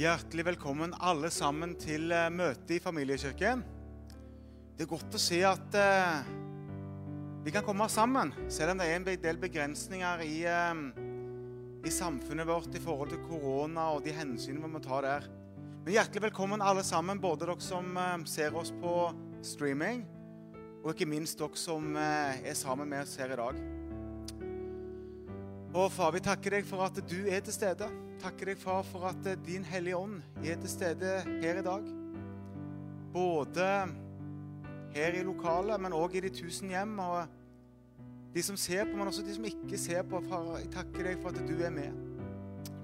Hjertelig velkommen alle sammen til møtet møte i familiekirken. Det er godt å se at uh, vi kan komme sammen, selv om det er en del begrensninger i, uh, i samfunnet vårt i forhold til korona og de hensynene vi må ta der. Men hjertelig velkommen alle sammen, både dere som uh, ser oss på streaming, og ikke minst dere som eh, er sammen med oss her i dag. Og far, vi takker deg for at du er til stede. Takker deg, far, for at eh, din Hellige Ånd er til stede her i dag. Både her i lokalet, men òg i de tusen hjem. Og de som ser på, men også de som ikke ser på. Far, jeg takker deg for at du er med.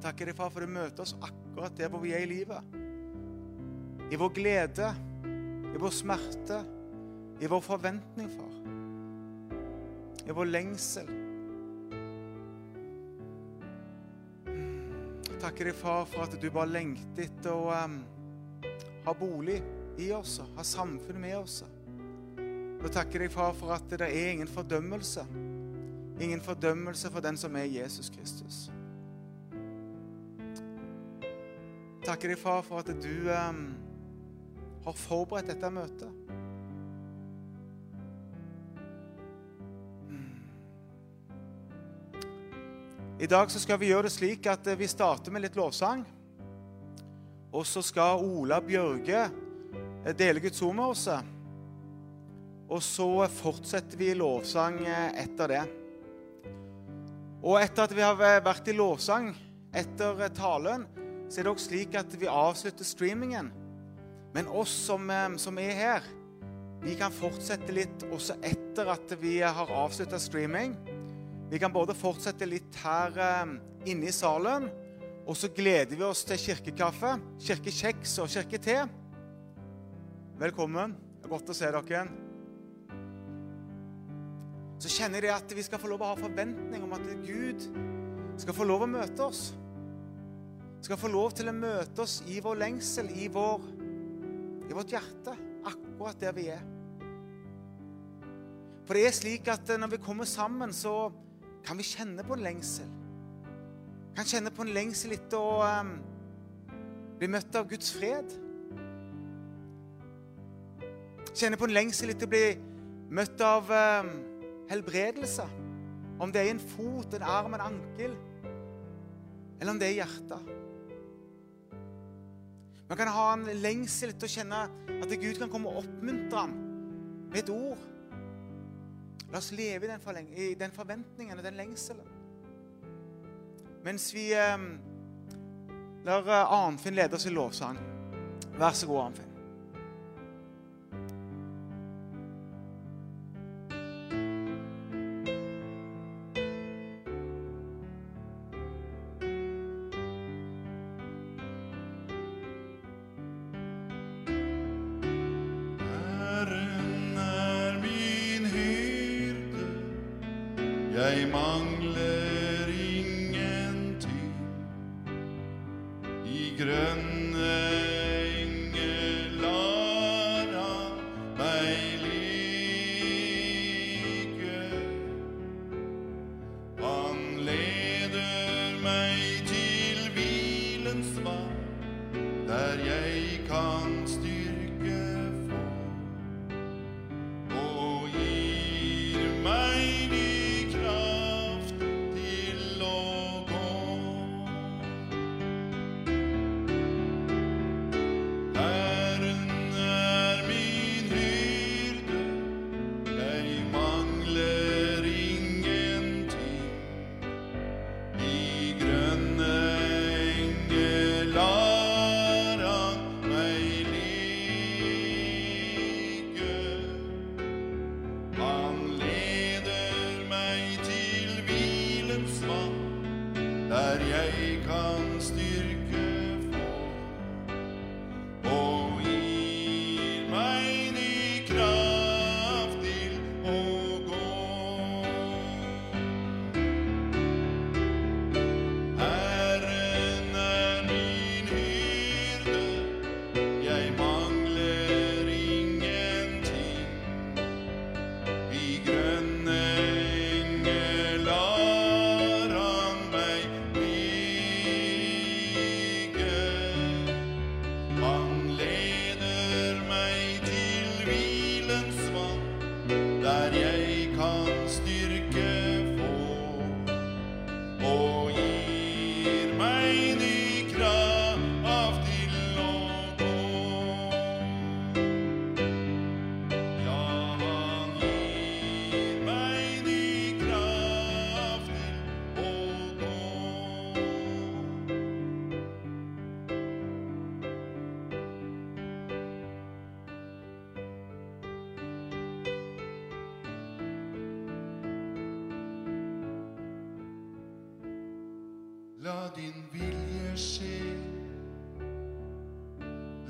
Takker deg, far, for du møter oss akkurat der hvor vi er i livet. I vår glede, i vår smerte, i vår forventning, far. I vår lengsel. Takker deg, far, for at du bare lengter etter å um, ha bolig i oss, ha samfunnet med oss. Og takker deg, far, for at det er ingen fordømmelse. Ingen fordømmelse for den som er Jesus Kristus. Takker deg, far, for at du um, har forberedt dette møtet. I dag så skal vi gjøre det slik at vi starter med litt lovsang. Og så skal Ola Bjørge dele Guds ord med oss. Og så fortsetter vi lovsang etter det. Og etter at vi har vært i lovsang etter talen, så er det også slik at vi avslutter streamingen. Men oss som, som er her, vi kan fortsette litt også etter at vi har avslutta streaming. Vi kan både fortsette litt her eh, inne i salen, og så gleder vi oss til kirkekaffe, kirkekjeks og kirkete. Velkommen. Det er godt å se dere. Så kjenner jeg at vi skal få lov å ha forventning om at Gud skal få lov å møte oss. Skal få lov til å møte oss i vår lengsel, i, vår, i vårt hjerte, akkurat der vi er. For det er slik at når vi kommer sammen, så kan vi kjenne på en lengsel. Kan kjenne på en lengsel etter å um, bli møtt av Guds fred. Kjenne på en lengsel etter å bli møtt av um, helbredelse. Om det er en fot, en arm, en ankel, eller om det er hjertet. Man kan ha en lengsel etter å kjenne at Gud kan komme og oppmuntre ham med et ord. La oss leve i den, i den forventningen og den lengselen. Mens vi eh, lar Arnfinn lede oss i lovsang. Vær så god, Arnfinn.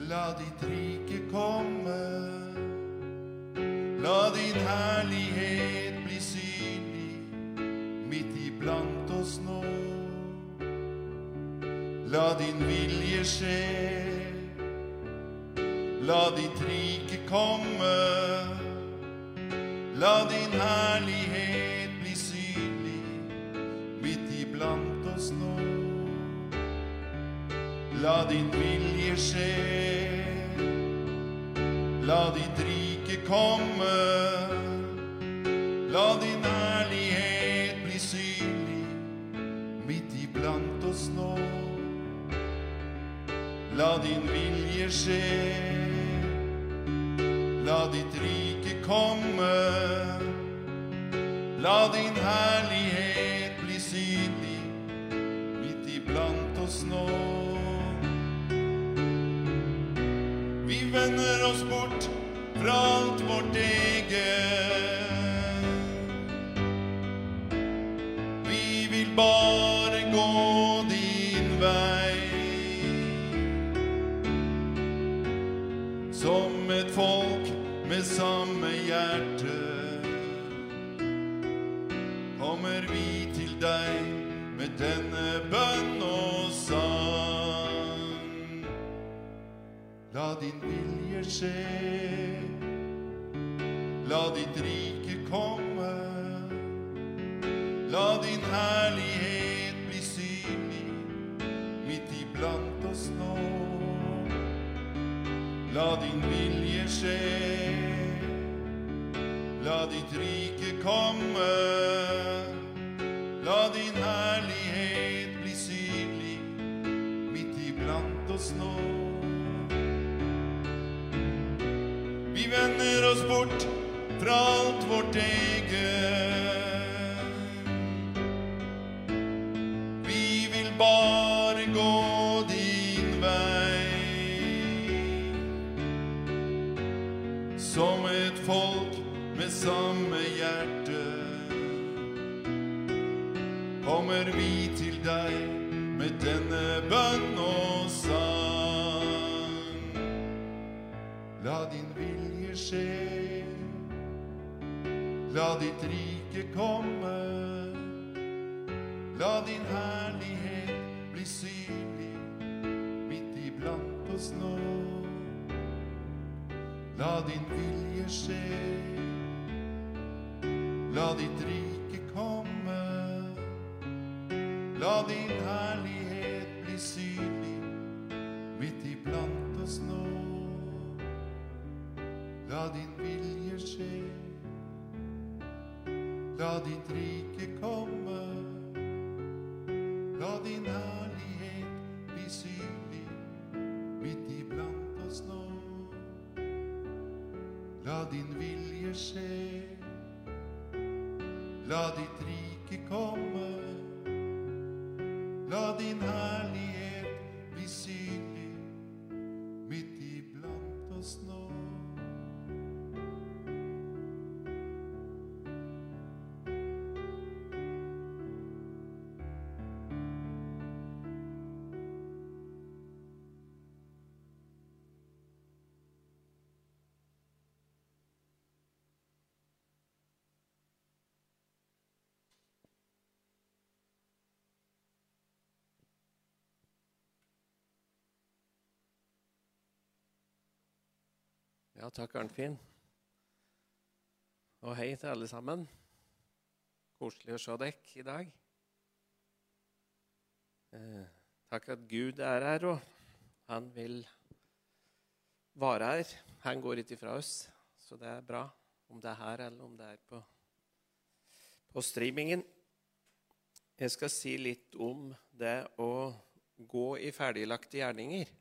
La ditt rike komme. La din herlighet bli synlig midt iblant oss nå. La din vilje skje. La ditt rike komme. La din herlighet bli synlig midt iblant oss nå. La din vilje skje. La ditt rike komme. La din ærlighet bli synlig midt iblant oss nå. La din vilje skje. La ditt rike komme. La din herlighet fra alt vårt eget. Vi vil bare gå din vei. Som et folk med samme hjerte kommer vi til deg med denne bønn og sang. La din vilje skje, la ditt rike komme. La din herlighet bli synlig midt iblant oss nå. La din vilje skje, la ditt rike komme. Oss nå. La din vilje skje, la ditt rike komme. La din herlighet bli synlig midt iblant oss nå. La din vilje skje, la ditt rike vilje skje, la Ja, takk, Arnfinn. Og hei til alle sammen. Koselig å se dere i dag. Eh, takk at Gud er her, og han vil være her. Han går ikke ifra oss, så det er bra. Om det er her, eller om det er på, på streamingen. Jeg skal si litt om det å gå i ferdiglagte gjerninger.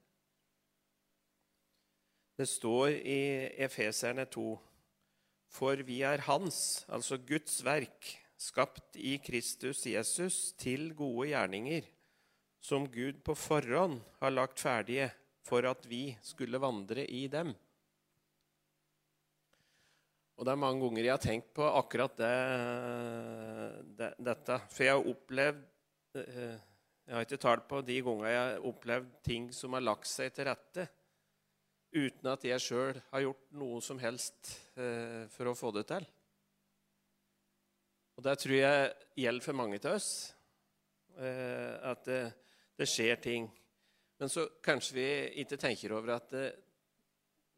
Det står i Efeserne 2.: For vi er Hans, altså Guds verk, skapt i Kristus Jesus til gode gjerninger, som Gud på forhånd har lagt ferdige for at vi skulle vandre i dem. Og det er mange ganger jeg har tenkt på akkurat det, det, dette. For jeg har opplevd eh, Jeg har ikke tall på de gangene jeg har opplevd ting som har lagt seg til rette uten at jeg sjøl har gjort noe som helst eh, for å få det til. Og det tror jeg gjelder for mange av oss. Eh, at det, det, skjer ting. Men så kanskje vi ikke tenker over at det,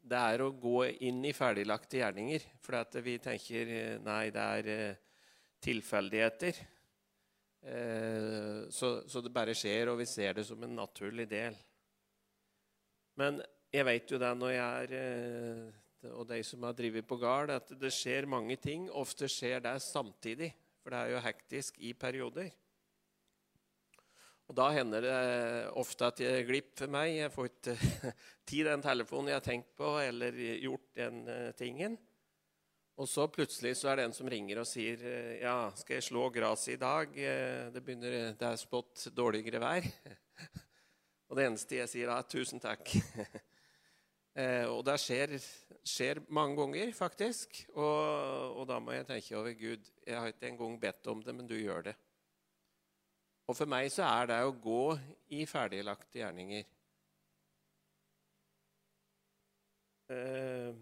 det er å gå inn i ferdiglagte gjerninger. For at vi tenker eh, nei, det er eh, tilfeldigheter. Eh, så, så, det bare skjer, og vi ser det som en naturlig del. Men jeg vet jo det når jeg er eh, Og de som har drevet på gard, at det skjer mange ting. Ofte skjer det samtidig, for det er jo hektisk i perioder. Og Da hender det ofte at jeg glipper for meg. Jeg får ikke tid den telefonen jeg har tenkt på, eller gjort den eh, tingen. Og så plutselig så er det en som ringer og sier eh, ja, skal jeg slå gresset i dag. Det, begynner, det er spådd dårligere vær. Og det eneste jeg sier, er tusen takk. Eh, og det skjer, skjer, mange ganger, faktisk. Og, og, da må jeg tenke over Gud. Jeg har ikke engang bedt om det, men du gjør det. Og for meg så er det å gå i ferdiglagte gjerninger. Eh,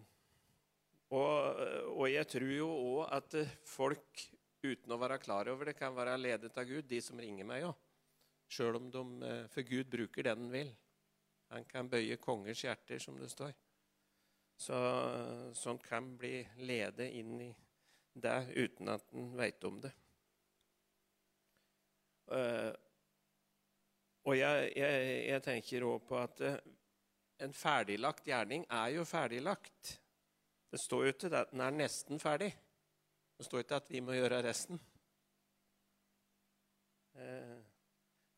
og, og, jeg tror jo òg at folk uten å være klar over det, kan være ledet av Gud, de som ringer meg òg. Sjøl om de eh, For Gud bruker det den vil. Han kan bøye kongers hjerter, som det står. Så sånn kan bli ledet inn i det uten at en veit om det. Uh, og jeg, jeg, jeg tenker òg på at uh, en ferdiglagt gjerning er jo ferdiglagt. Det står jo ikke at den er nesten ferdig. Det står ikke at vi må gjøre resten. Eh,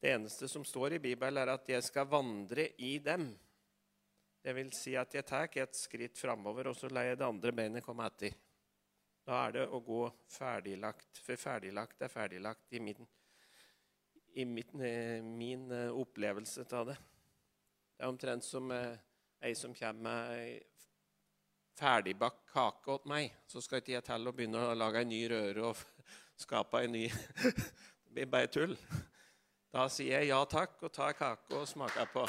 det eneste som står i Bibelen, er at jeg skal vandre i dem. Det vil si at jeg tar et skritt framover, og så lar jeg det andre beinet komme etter. Da er det å gå ferdiglagt. For ferdiglagt er ferdiglagt i min, i min, eh, min eh, opplevelse av det. Det er omtrent som ei som kommer med ferdigbakt kake åt meg, så skal ikke jeg til å begynne å lage en ny røre og skape en ny Det blir bare tull. Da sier jeg ja takk og tar kake og smaker på.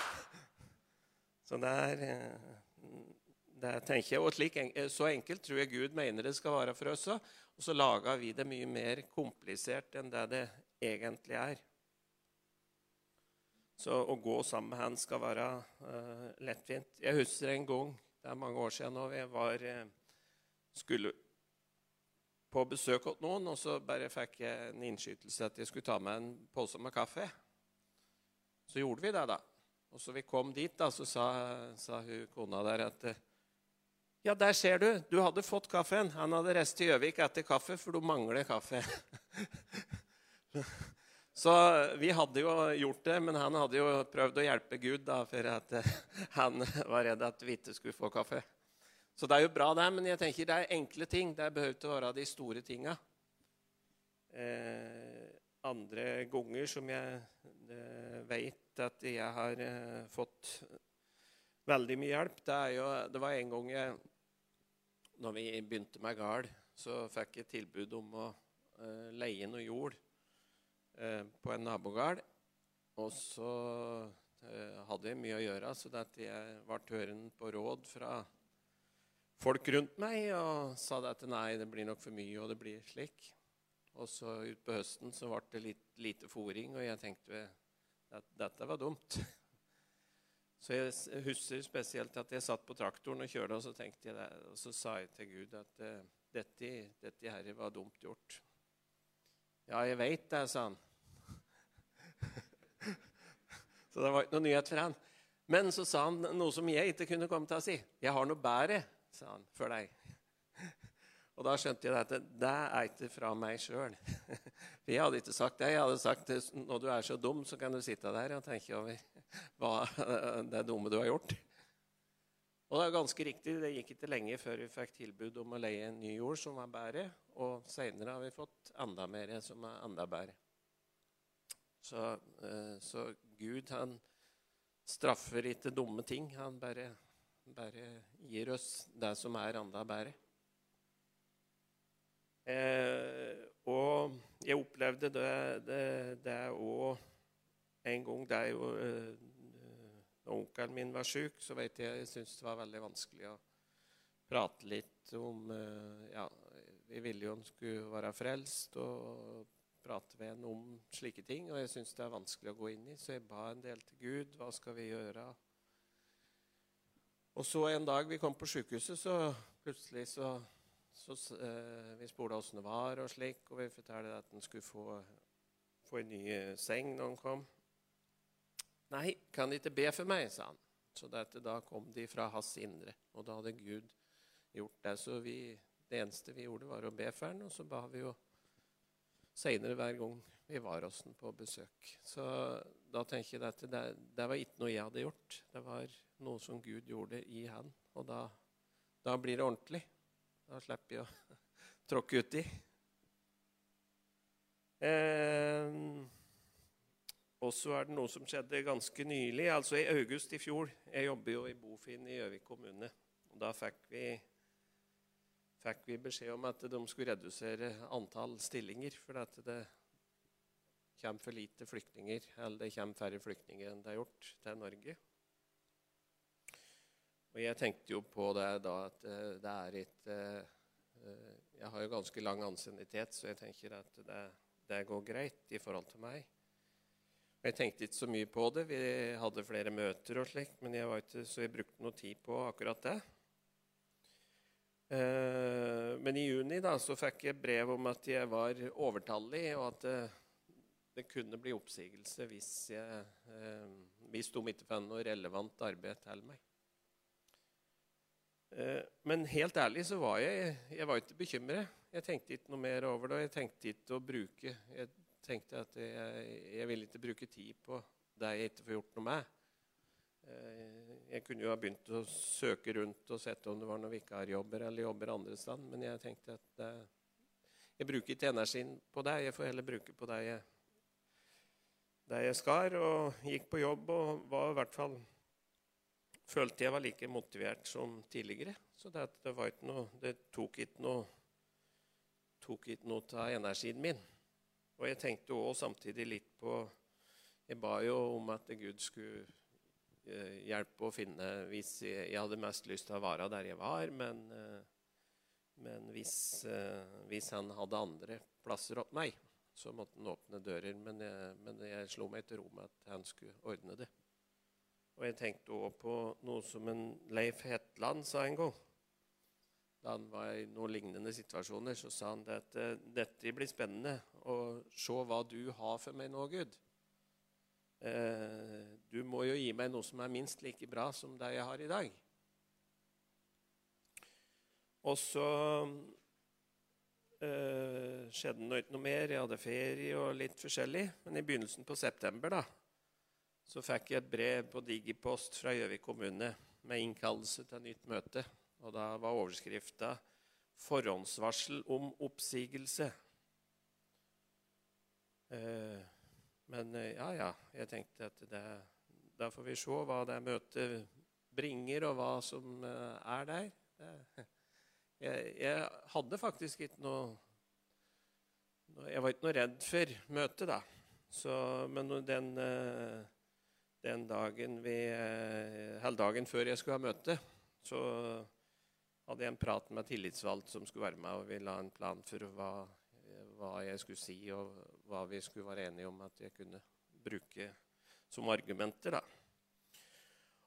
Så der, eh, der tenker jeg, og slik, Så enkelt tror jeg Gud mener det skal være for oss òg. Og så lager vi det mye mer komplisert enn det det egentlig er. Så å gå sammen med han skal være uh, lettvint. Jeg husker en gang det er mange år siden nå. Jeg var, eh, skulle på besøk hos noen, og så bare fikk jeg en innskytelse at jeg skulle ta med en pose med kaffe. Så gjorde vi det, da. Og så vi kom dit, da, så sa, sa hun kona der at Ja, der ser du. Du hadde fått kaffen. Han hadde reist til Gjøvik etter kaffe, for du mangler kaffe. Så vi hadde jo gjort det, men han hadde jo prøvd å hjelpe Gud da, for at han var redd at vi ikke skulle få kaffe. Så det er jo bra, det, men jeg tenker det er enkle ting. Det behøver ikke være de store tinga. Eh, andre ganger som jeg eh, vet at jeg har eh, fått veldig mye hjelp, det er jo Det var en gang jeg Når vi begynte med gard, så fikk jeg tilbud om å eh, leie noe jord Eh, på en nabogard. Og så eh, hadde jeg mye å gjøre, så jeg ble hørende på råd fra folk rundt meg og sa at nei, det blir nok for mye, og det blir slik. Og så utpå høsten så ble det litt lite fòring, og jeg tenkte at dette var dumt. Så jeg husker spesielt at jeg satt på traktoren og kjørte, og så jeg det, og så sa jeg til Gud at uh, dette, dette her var dumt gjort. Ja, jeg veit det, sa han. Så det var ikke noe nyhet for han. Men så sa han noe som jeg ikke kunne komme til å si. 'Jeg har noe bedre', sa han, for deg. Og da skjønte jeg at det er ikke fra meg sjøl. For jeg hadde ikke sagt det. Jeg hadde sagt når du er så dum, så kan du sitte der og tenke over hva det dumme du har gjort. Og det er ganske riktig, det gikk ikke lenge før vi fikk tilbud om å leie en ny jord som var bedre. Og seinere har vi fått enda mer som er enda bedre. Så, eh, så Gud han straffer ikke dumme ting. Han bare, bare gir oss det som er enda bedre. Eh, og jeg opplevde det, det, det òg en gang er eh, onkelen min var syk, så vet jeg jeg syntes det var veldig vanskelig å prate litt om eh, Ja, vi ville jo han skulle være frelst og prate med en om slike ting. Og jeg syns det er vanskelig å gå inn i, så jeg ba en del til Gud. Hva skal vi gjøre? Og så en dag vi kom på sykehuset, så plutselig så, så eh, Vi spurte åssen det var, og slik, og vi fortalte at han skulle få, få en ny eh, seng når han kom. Nei, kan De ikke be for meg, sa han. Så dette, da kom de fra hans indre, og da hadde Gud gjort det. Så vi, det eneste vi gjorde, var å be for han, og så ba vi jo seinere hver gang vi var hos han på besøk. Så da tenker jeg at det, det var ikke noe jeg hadde gjort. Det var noe som Gud gjorde i han. Og da, da blir det ordentlig. Da slipper jeg å tråkke uti. Eh, og så er det noe som skjedde ganske nylig, altså i august i fjor. Jeg jobber jo i Bofin i Gjøvik kommune. og Da fikk vi, fikk vi beskjed om at de skulle redusere antall stillinger. For at det kommer for lite flyktninger, eller det kommer færre flyktninger enn det har gjort til Norge. Og jeg tenkte jo på det da at eh, det er et eh, Jeg har jo ganske lang ansiennitet, så jeg tenker at det, det går greit i forhold til meg. Jeg tenkte ikke så mye på det. Vi hadde flere møter og slikt, men jeg var ikke, så jeg brukte noe tid på akkurat det. Eh, men i juni da, så fikk jeg brev om at jeg var overtallig, og at det, det kunne bli oppsigelse hvis, jeg, eh, hvis de ikke fant noe relevant arbeid til meg. Eh, men helt ærlig så var jeg, jeg var ikke bekymret. Jeg tenkte ikke noe mer over det. og Jeg tenkte ikke å bruke Jeg tenkte at jeg, jeg ville ikke bruke tid på det jeg ikke får gjort noe med. Eh, jeg kunne jo ha begynt å søke rundt og sett om det var noen vikarjobber eller jobber andre steder, men jeg tenkte at det, jeg bruker ikke energien på det. Jeg får heller bruke på det jeg, det jeg skal. Og gikk på jobb og var i hvert fall følte jeg var like motivert som tidligere. Så det, det, noe, det tok ikke noe tok ikke noe av energien min. Og jeg tenkte også samtidig litt på Jeg ba jo om at Gud skulle eh, hjelpe å finne hvis jeg, jeg, hadde mest lyst til å være der jeg var, men, eh, men hvis, eh, hvis, han hadde andre plasser opp meg, så måtte han åpne dører. Men jeg, men jeg slo meg til ro med at han skulle ordne det. Og jeg tenkte òg på noe som en Leif Hetland sa en gang. Da han var i noen lignende situasjoner, så sa han at dette blir spennende Og se hva du har for meg nå, Gud. Eh, du må jo gi meg noe som er minst like bra som det jeg har i dag. Og så eh, skjedde det noe mer. Jeg hadde ferie og litt forskjellig. Men i begynnelsen på september da, så fikk jeg et brev på Digipost fra Gjøvik kommune med innkallelse til nytt møte. Og da var overskrifta 'Forhåndsvarsel om oppsigelse'. Eh, men eh, ja, ja. Jeg tenkte at det, da får vi se hva det møtet bringer, og hva som eh, er der. Jeg, jeg, hadde faktisk ikke noe Jeg var ikke noe redd for møtet, da. Så, men den den dagen, vi, Halvdagen før jeg skulle ha møte, så hadde jeg en prat med tillitsvalgt som skulle være med, og vi la en plan for hva, hva, jeg skulle si, og hva vi skulle være enige om at jeg kunne bruke som argumenter. da.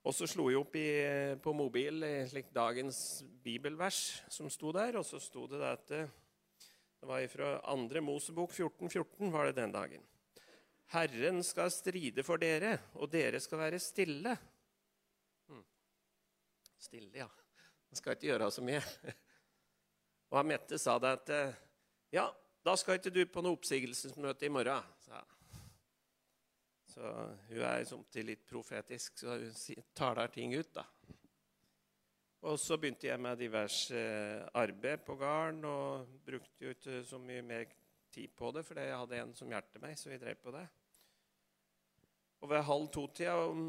Og så slo jeg opp i, på mobil slik dagens bibelvers som sto der, og så sto det at det var fra andre Mosebok 14.14 14 var det den dagen. Herren skal stride for dere, og dere skal være stille. Hmm. Stille, ja. Man skal ikke gjøre så mye. Og Mette sa det at Ja, da skal ikke du på noe oppsigelsesmøte i morgen. sa Så hun er samtidig litt profetisk, så hun taler ting ut, da. Og så begynte jeg med diverse arbeid på gården og brukte jo ikke så mye mer tid på det, for jeg hadde en som hjalp meg, så vi drev på det. Og ved halv to-tida om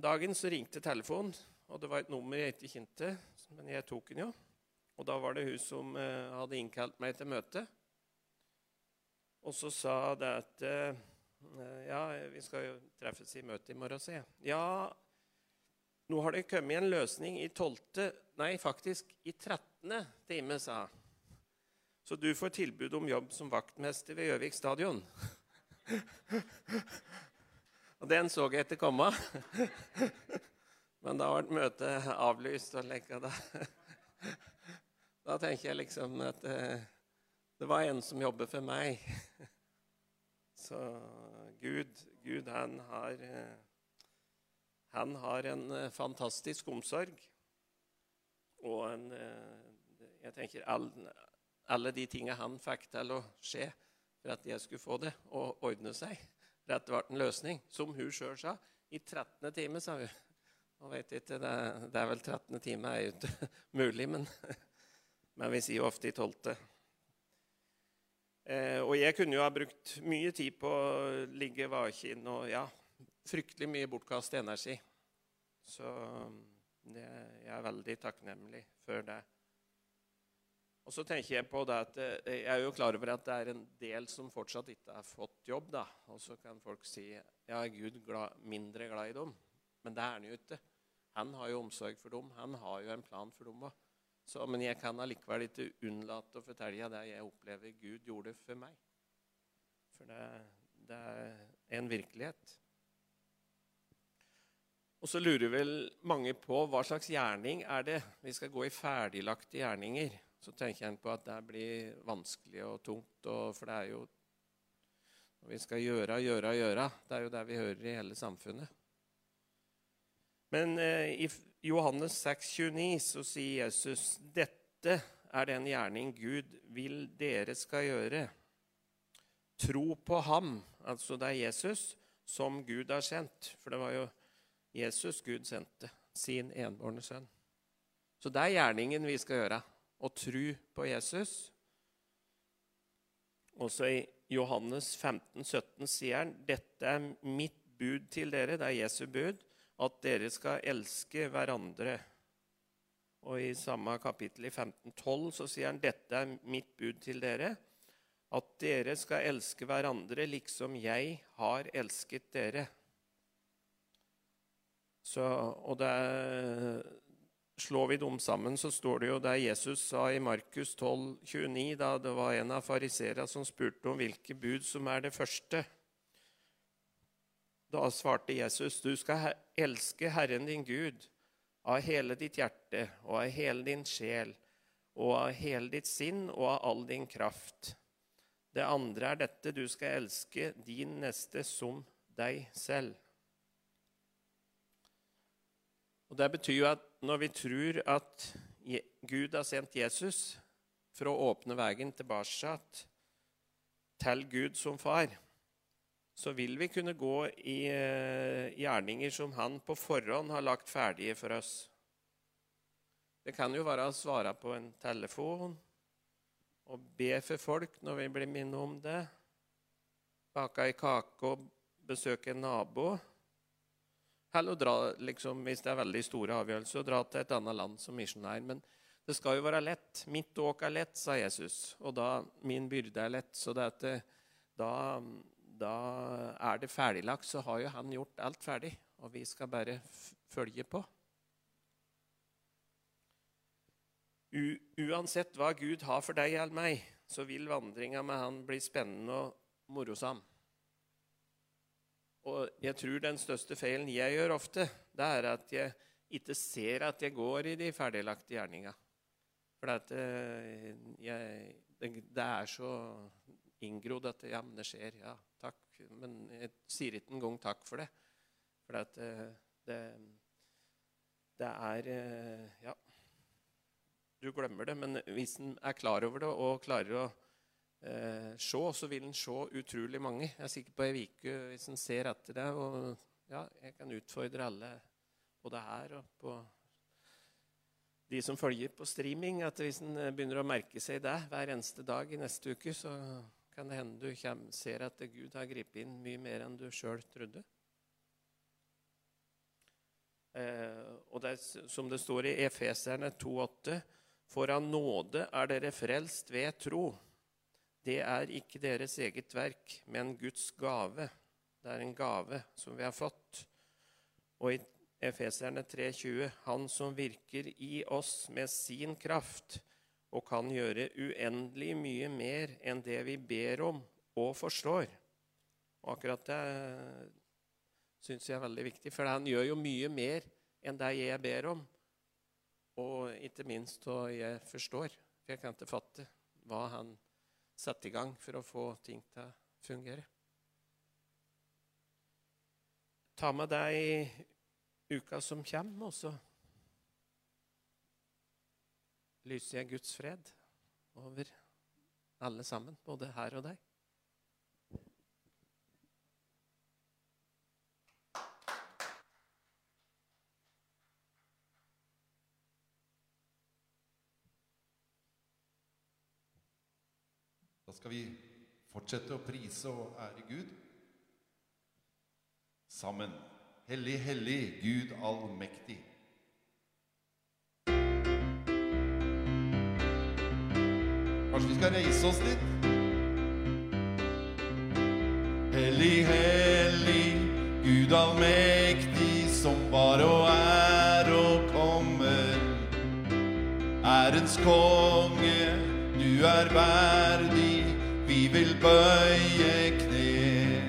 dagen så ringte telefonen, og det var et nummer jeg ikke kjente, men jeg tok den jo. Og da var det hun som eh, hadde innkalt meg til møte. Og så sa det at eh, Eh, Ja, vi skal jo treffes i møte i morgen, se. Ja, nå har det kommet en løsning i 12. Nei, faktisk i 13. time, sa hun. Så du får tilbud om jobb som vaktmester ved Gjøvik stadion. Og den så jeg etter komme. Men da ble møtet avlyst. og like, da, da tenker jeg liksom at eh, det var en som jobber for meg. Så Gud, Gud han har eh, Han har en eh, fantastisk omsorg. Og en Jeg tenker all, alle de tingene han fikk til å skje for at jeg skulle få det, og ordne seg, for det ble en løsning. Som hun sjøl sa. I 13. time, sa hun. Nå vet jeg ikke, det, er- det er vel 13. time er jo ikke mulig, men, men vi sier jo ofte i 12. Eh, og jeg kunne jo ha brukt mye tid på å ligge vaken og ja, fryktelig mye bortkastet energi. Så det, jeg er veldig takknemlig for det. Og så tenker jeg på det at eh, jeg er jo klar over at det er en del som fortsatt ikke har fått jobb. da. Og så kan folk si ja, er Gud glad, mindre glad i dem? Men det er han jo ikke. Han har jo omsorg for dem. Han har jo en plan for dem òg. Men jeg kan allikevel ikke unnlate å fortelle det jeg opplever Gud gjorde for meg. For det, det er en virkelighet. Og så lurer vel mange på hva slags gjerning er det vi skal gå i ferdiglagte gjerninger. Så tenker en på at det blir vanskelig og tungt, og for det er jo når vi skal gjøre, gjøre, gjøre. Det er jo det vi hører i hele samfunnet. Men eh, i Johannes 6, 29 så sier Jesus dette er den gjerning Gud vil dere skal gjøre. Tro på ham, altså det er Jesus, som Gud har sendt. For det var jo Jesus Gud sendte, sin enbårne sønn. Så det er gjerningen vi skal gjøre. Å tro på Jesus. Også i Johannes 15, 17 sier han dette er mitt bud til dere, det er Jesu bud, at dere skal elske hverandre. Og i samme kapittel i 15, 12 så sier han dette er mitt bud til dere, at dere skal elske hverandre liksom jeg har elsket dere. Så, og det er, Slår vi dem sammen, så står det jo der Jesus sa i Markus 12, 29, da det var en av fariseerne som spurte om hvilke bud som er det første. Da svarte Jesus, du skal elske Herren din Gud av hele ditt hjerte og av hele din sjel og av hele ditt sinn og av all din kraft. Det andre er dette, du skal elske din neste som deg selv. Og Det betyr jo at når vi tror at Gud har sendt Jesus for å åpne veien tilbake til Gud som far, så vil vi kunne gå i eh, gjerninger som han på forhånd har lagt ferdige for oss. Det kan jo være å svare på en telefon og be for folk når vi blir minnet om det. Bake ei kake og besøke en nabo. Eller å dra, liksom, hvis det er veldig store avgjørelser, å dra til et annet land som misjonær. Men det skal jo være lett. Mitt åk er lett, sa Jesus. Og da min byrde er lett. Så det at det, da, da er det ferdiglagt, så har jo han gjort alt ferdig. Og vi skal bare følge på. U uansett hva Gud har for deg eller meg, så vil vandringa med han bli spennende og morosam. Og jeg tror den største feilen jeg gjør ofte, det er at jeg ikke ser at jeg går i de ferdiglagte gjerninga. For eh, jeg, det, det er så inngrodd at ja, men det skjer. Ja, takk. Men jeg sier ikke engang takk for det. For at eh, det, det er eh, Ja. Du glemmer det, men hvis en er klar over det og klarer å eh, se, så vil en se utrolig mange. Jeg er sikker på ei hvis en ser etter det. Og ja, jeg kan utfordre alle på det her og på de som følger på streaming, at hvis en begynner å merke seg det hver eneste dag i neste uke, så kan det hende du kommer, ser at Gud har gripet inn mye mer enn du sjøl trodde. Eh, og det er som det står i Efeserne 2,8.: For av nåde er dere frelst ved tro. Det er ikke deres eget verk, men Guds gave. Det er en gave som vi har fått. Og i Efeserne 3,20.: Han som virker i oss med sin kraft og kan gjøre uendelig mye mer enn det vi ber om og forstår. Og akkurat det syns jeg er veldig viktig, for han gjør jo mye mer enn det jeg ber om. Og ikke minst hva jeg forstår. For jeg kan ikke fatte hva han setter i gang for å få ting til å fungere. Ta med deg i uka som kommer, og så lyser jeg Guds fred over alle sammen, både her og deg. Skal vi fortsette å prise og ære Gud. Sammen. Hellig, hellig, Gud allmektig. Kanskje vi skal reise oss litt? Hellig, hellig, Gud allmektig, som var og er og kommer. Ærens konge, du er verdig, vi vil bøye kne.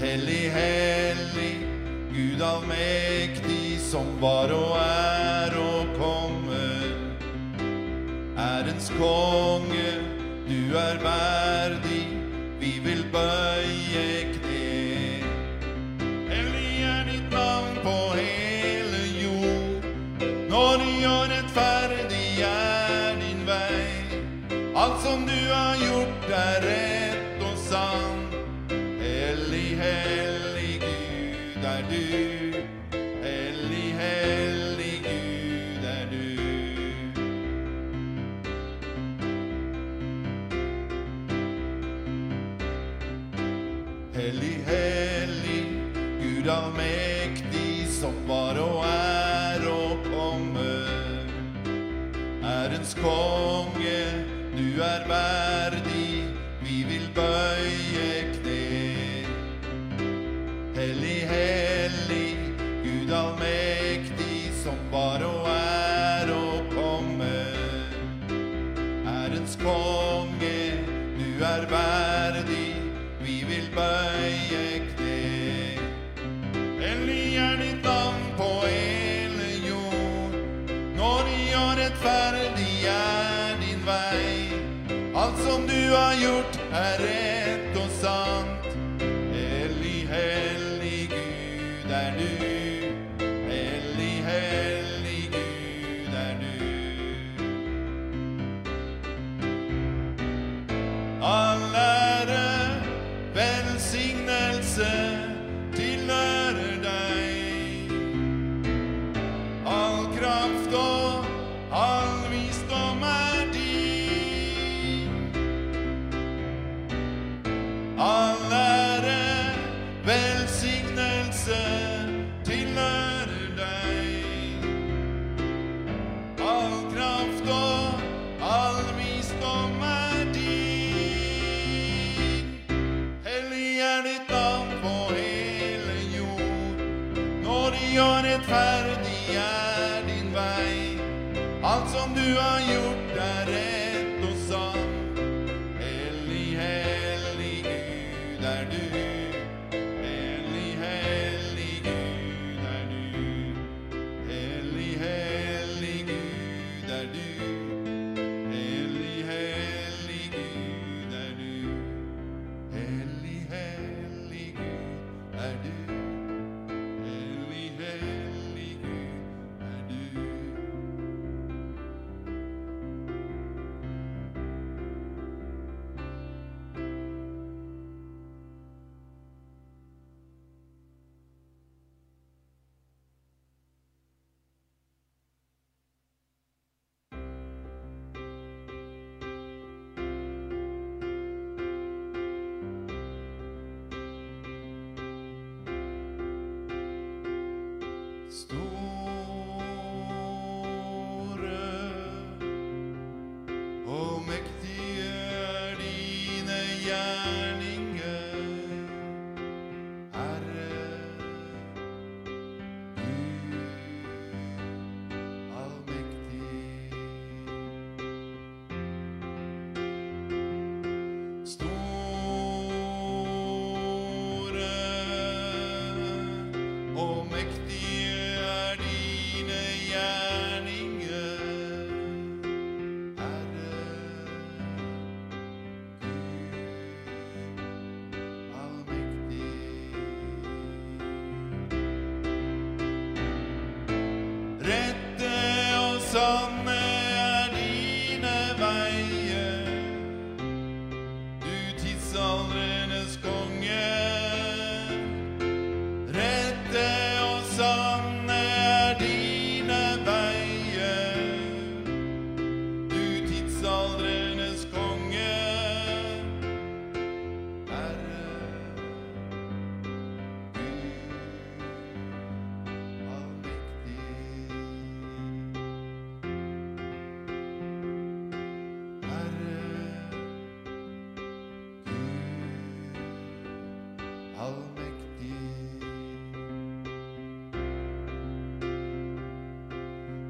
Hellig, hellig, Gud allmektig, som var og er og kommer. Ærens konge, du er verdig, vi vil bøye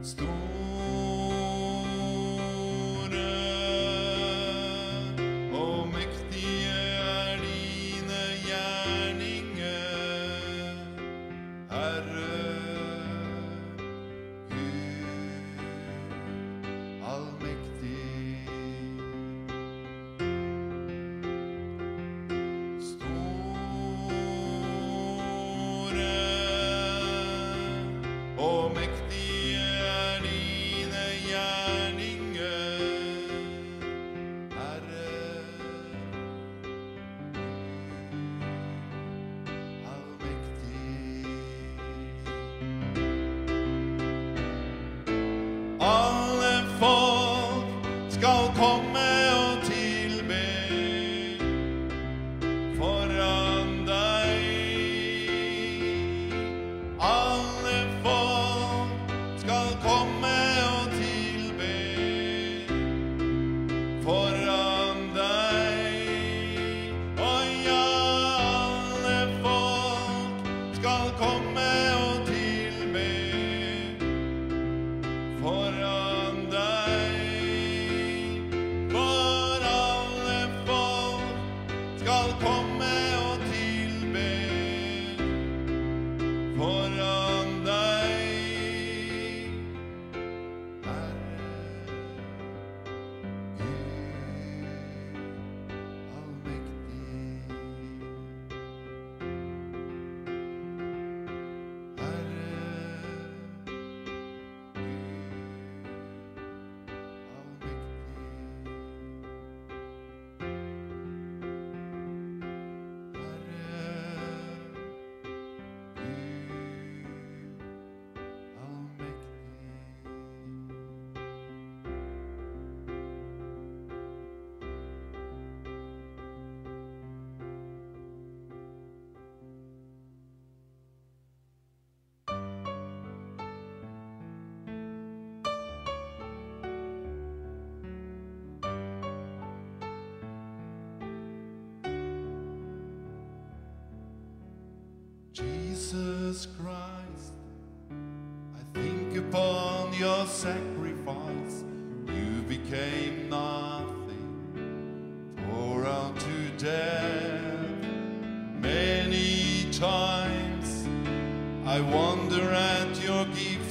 storm. Jesus Christ. I think upon your sacrifice, you became nothing, poured out to death. Many times I wonder at your giving.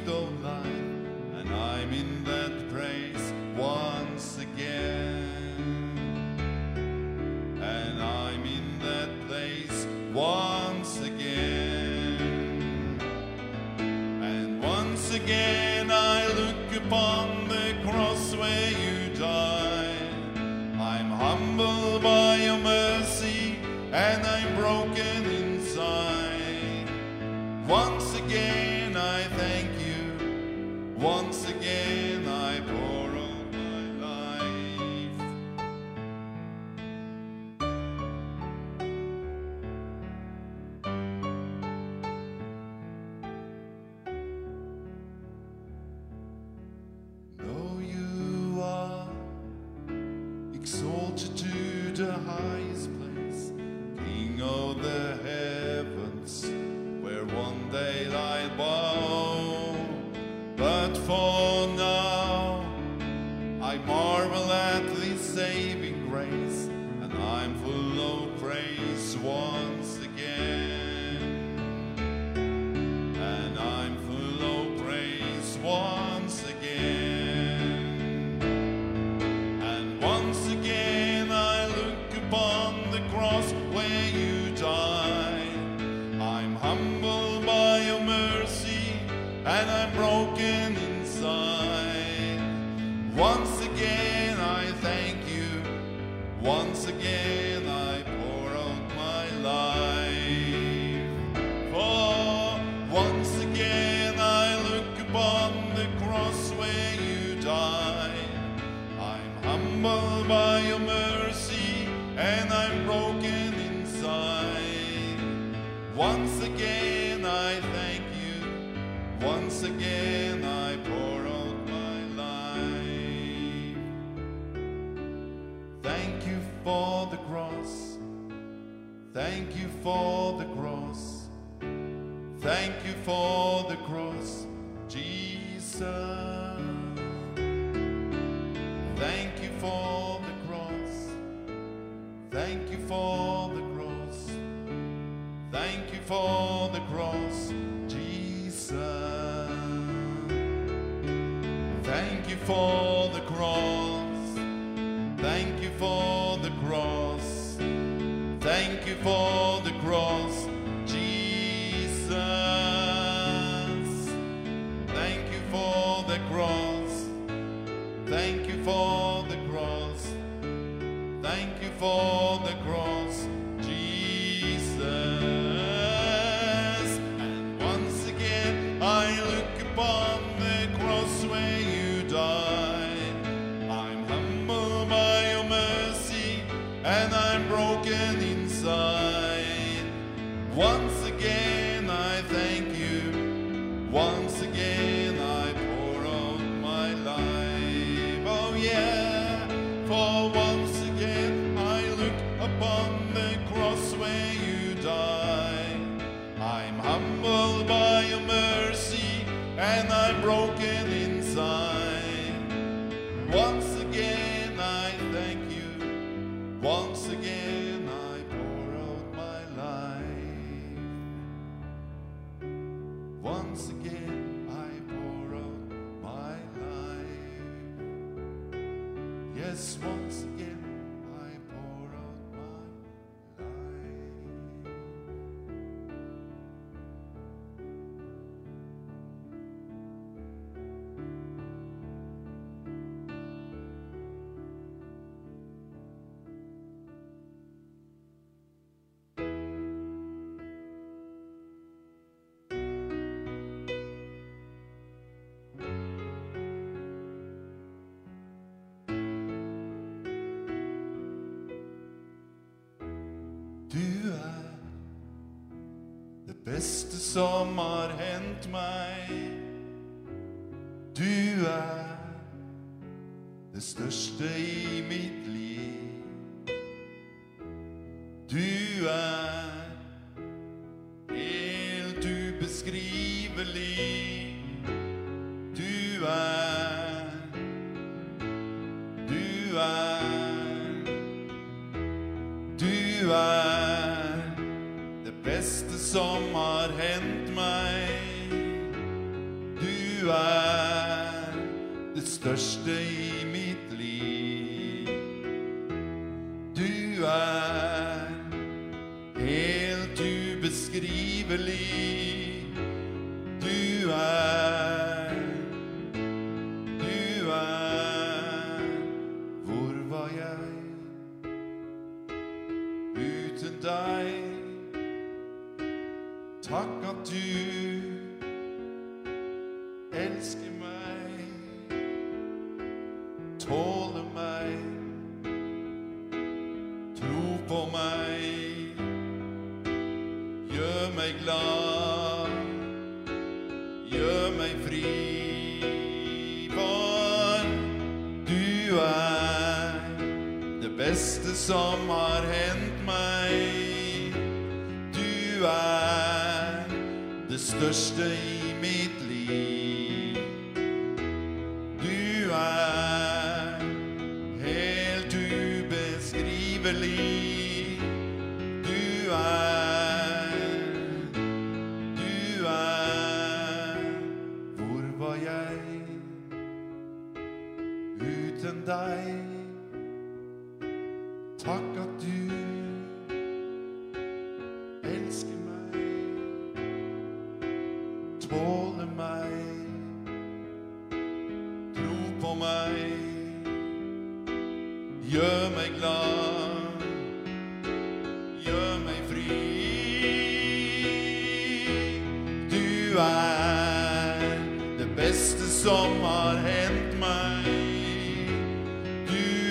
for the cross. Thank you for the cross. for the cross, Jesus. Thank you for the cross. Thank you for the cross. Thank you for beste som har hendt meg. Du er det største i mitt liv. Du er Takk at du elsker meg. understand.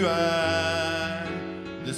Du er det